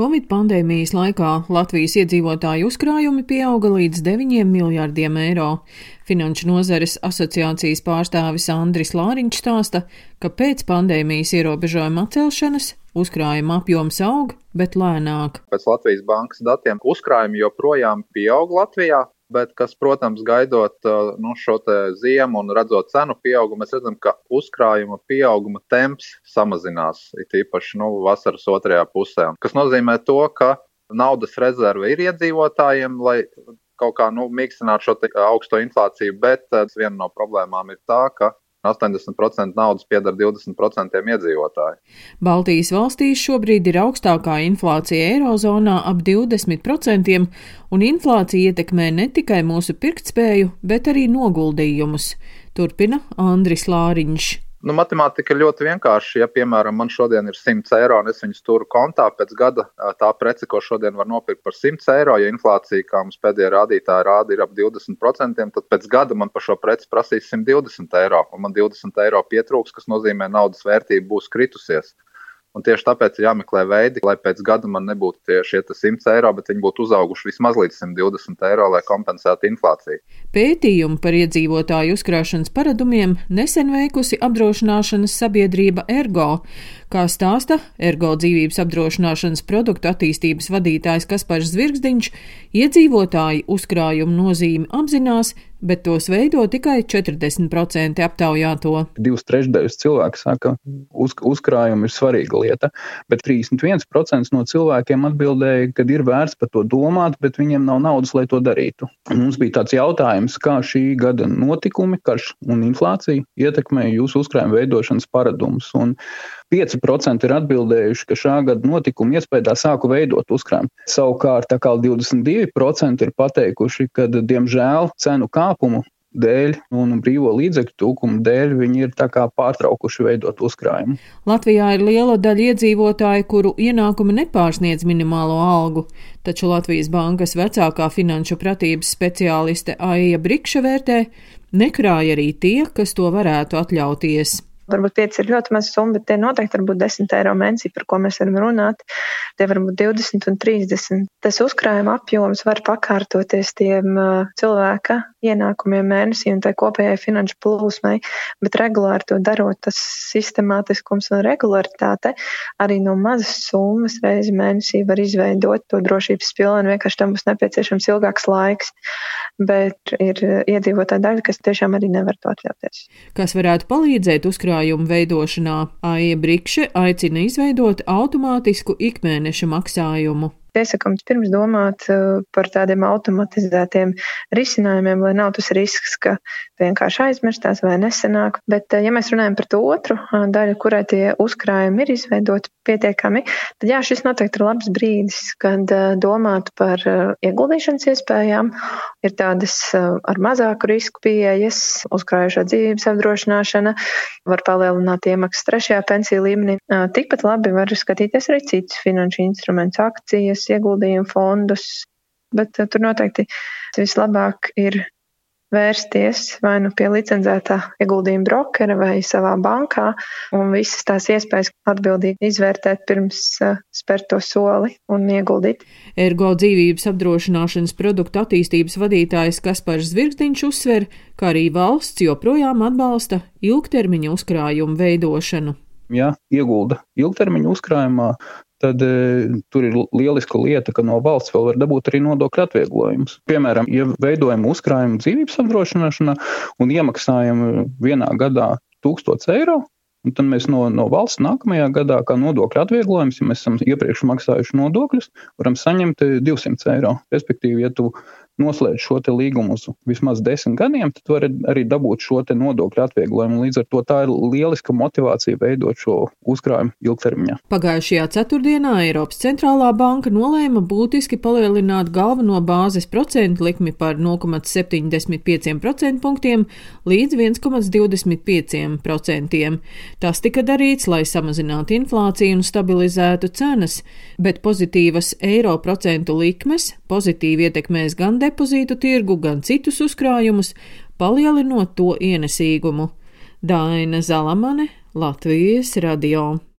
Covid pandēmijas laikā Latvijas iedzīvotāju uzkrājumi pieauga līdz 9 miljārdiem eiro. Finanšu nozares asociācijas pārstāvis Andris Lāriņš stāsta, ka pēc pandēmijas ierobežojuma atcelšanas uzkrājuma apjoms aug, bet lēnāk. Pēc Latvijas bankas datiem uzkrājumi joprojām pieaug Latvijā, bet kas, protams, gaidot nu, šo ziemu un redzot cenu pieaugumu, mēs redzam, ka uzkrājuma pieauguma temps samazinās, it īpaši nu, vasaras otrajā pusē. Tas nozīmē to, ka naudas rezerve ir iedzīvotājiem, lai kaut kā nu, mīkstinātu šo augsto inflāciju, bet viena no problēmām ir tā, ka 80% naudas pieder 20% iedzīvotāju. Baltijas valstīs šobrīd ir augstākā inflācija Eirozonā ap 20%, un inflācija ietekmē ne tikai mūsu pirktspēju, bet arī noguldījumus. Turpina Andris Lāriņš. Nu, matemātika ir ļoti vienkārša. Ja, piemēram, man šodien ir 100 eiro un es viņus turu kontā, pēc gada tā prece, ko šodien var nopirkt par 100 eiro, ja inflācija, kā mums pēdējā rādītāja rāda, ir ap 20%, tad pēc gada man par šo preci prasīs 120 eiro, un man 20 eiro pietrūks, kas nozīmē, ka naudas vērtība būs kritusies. Un tieši tāpēc ir jāmeklē veidi, lai pēc gada man nebūtu šie 100 eiro, bet viņi būtu uzauguši vismaz līdz 120 eiro, lai kompensētu inflāciju. Pētījumu par iedzīvotāju uzkrāšanas paradumiem nesen veikusi apdrošināšanas sabiedrība Ergo. Kā stāsta Ergo dzīvības apdrošināšanas produktu attīstības vadītājs Kaspars Zvirgzdiņš, iedzīvotāji uzkrājumu nozīmi apzinās, bet tos veido tikai 40% aptaujāto. Divas trešdaļas cilvēku saka, uz, uzkrājumi ir svarīga lieta, bet 31% no cilvēkiem atbildēja, ka ir vērts par to domāt, bet viņiem nav naudas, lai to darītu. Mums bija tāds jautājums, kā šī gada notikumi, karš un inflācija ietekmē jūsu uzkrājuma veidošanas paradumus. Un 5% ir atbildējuši, ka šā gada notikuma iespējā sāku veidot uzkrājumu. Savukārt, 22% ir pateikuši, ka, diemžēl, cenu kāpumu dēļ un brīvo līdzekļu trūkuma dēļ viņi ir pārtraukuši veidot uzkrājumu. Latvijā ir liela daļa iedzīvotāju, kuru ienākumi nepārsniedz minimālo algu, taču Latvijas bankas vecākā finanšu pratības speciāliste Aija Brikša vērtē, nekrāja arī tie, kas to varētu atļauties. Varbūt 5 ir ļoti maza summa, bet tie noteikti var būt 10 eiro mēnesī, par ko mēs varam runāt. Tie var būt 20 un 30. Tas uzkrājuma apjoms var pakārtoties tiem cilvēka ienākumiem mēnesī un tai kopējai finanšu plūsmai, bet regulāri to darot, tas sistemātiskums un regularitāte arī no mazas summas reizi mēnesī var izveidot to drošības pilnu. Vienkārši tam būs nepieciešams ilgāks laiks, bet ir iedzīvotāja daļa, kas tiešām arī nevar to atļauties. Kas varētu palīdzēt maksājumu veidošanā Aija Brikše aicina izveidot automātisku ikmēneša maksājumu. Iesakams pirms domāt uh, par tādiem automatizētiem risinājumiem, lai nav tas risks, ka vienkārši aizmirstās vai nesenāk. Bet, uh, ja mēs runājam par to otru uh, daļu, kurai tie uzkrājumi ir izveidoti pietiekami, tad jā, šis noteikti ir labs brīdis, kad domāt par ieguldīšanas iespējām. Ir tādas ar mazāku risku pieejas, uzkrājušā dzīvības apdrošināšana, var palielināt iemaksas trešajā pensiju līmenī. Tikpat labi var skatīties arī citus finanšu instrumentus, akcijas pensijas ieguldījumu fondus, bet uh, tur noteikti vislabāk ir vērsties vai nu pie licencētā ieguldījuma brokera vai savā bankā un visas tās iespējas atbildīgi izvērtēt pirms uh, spērt to soli un ieguldīt. Ergo dzīvības apdrošināšanas produktu attīstības vadītājs Kaspars Zvirgstiņš uzsver, ka arī valsts joprojām atbalsta ilgtermiņa uzkrājumu veidošanu. Ja iegulda ilgtermiņa uzkrājumā, tad e, tur ir lieliska lieta, ka no valsts vēl var dabūt arī nodokļu atvieglojumus. Piemēram, ja veidojam uzkrājumu dzīvības apdrošināšanā un iemaksājam vienā gadā 1000 eiro, Un tad mēs no, no valsts nākamajā gadā, kā nodokļu atvieglojums, ja mēs esam iepriekš maksājuši nodokļus, varam saņemt 200 eiro. Respektīvi, ja tu noslēdz šo līgumu uz vismaz desmit gadiem, tad var arī dabūt šo nodokļu atvieglojumu. Līdz ar to tā ir lieliska motivācija veidot šo uzkrājumu ilgtermiņā. Pagājušajā ceturtdienā Eiropas centrālā banka nolēma būtiski palielināt galveno bāzes procentu likmi par 0,75% punktiem līdz 1,25%. Tas tika darīts, lai samazinātu inflāciju un stabilizētu cenas, bet pozitīvas eiro procentu likmes pozitīvi ietekmēs gan depozītus, depozītu tirgu, gan citus uzkrājumus, palielinot to ienesīgumu. Daina Zalamane, Latvijas radio.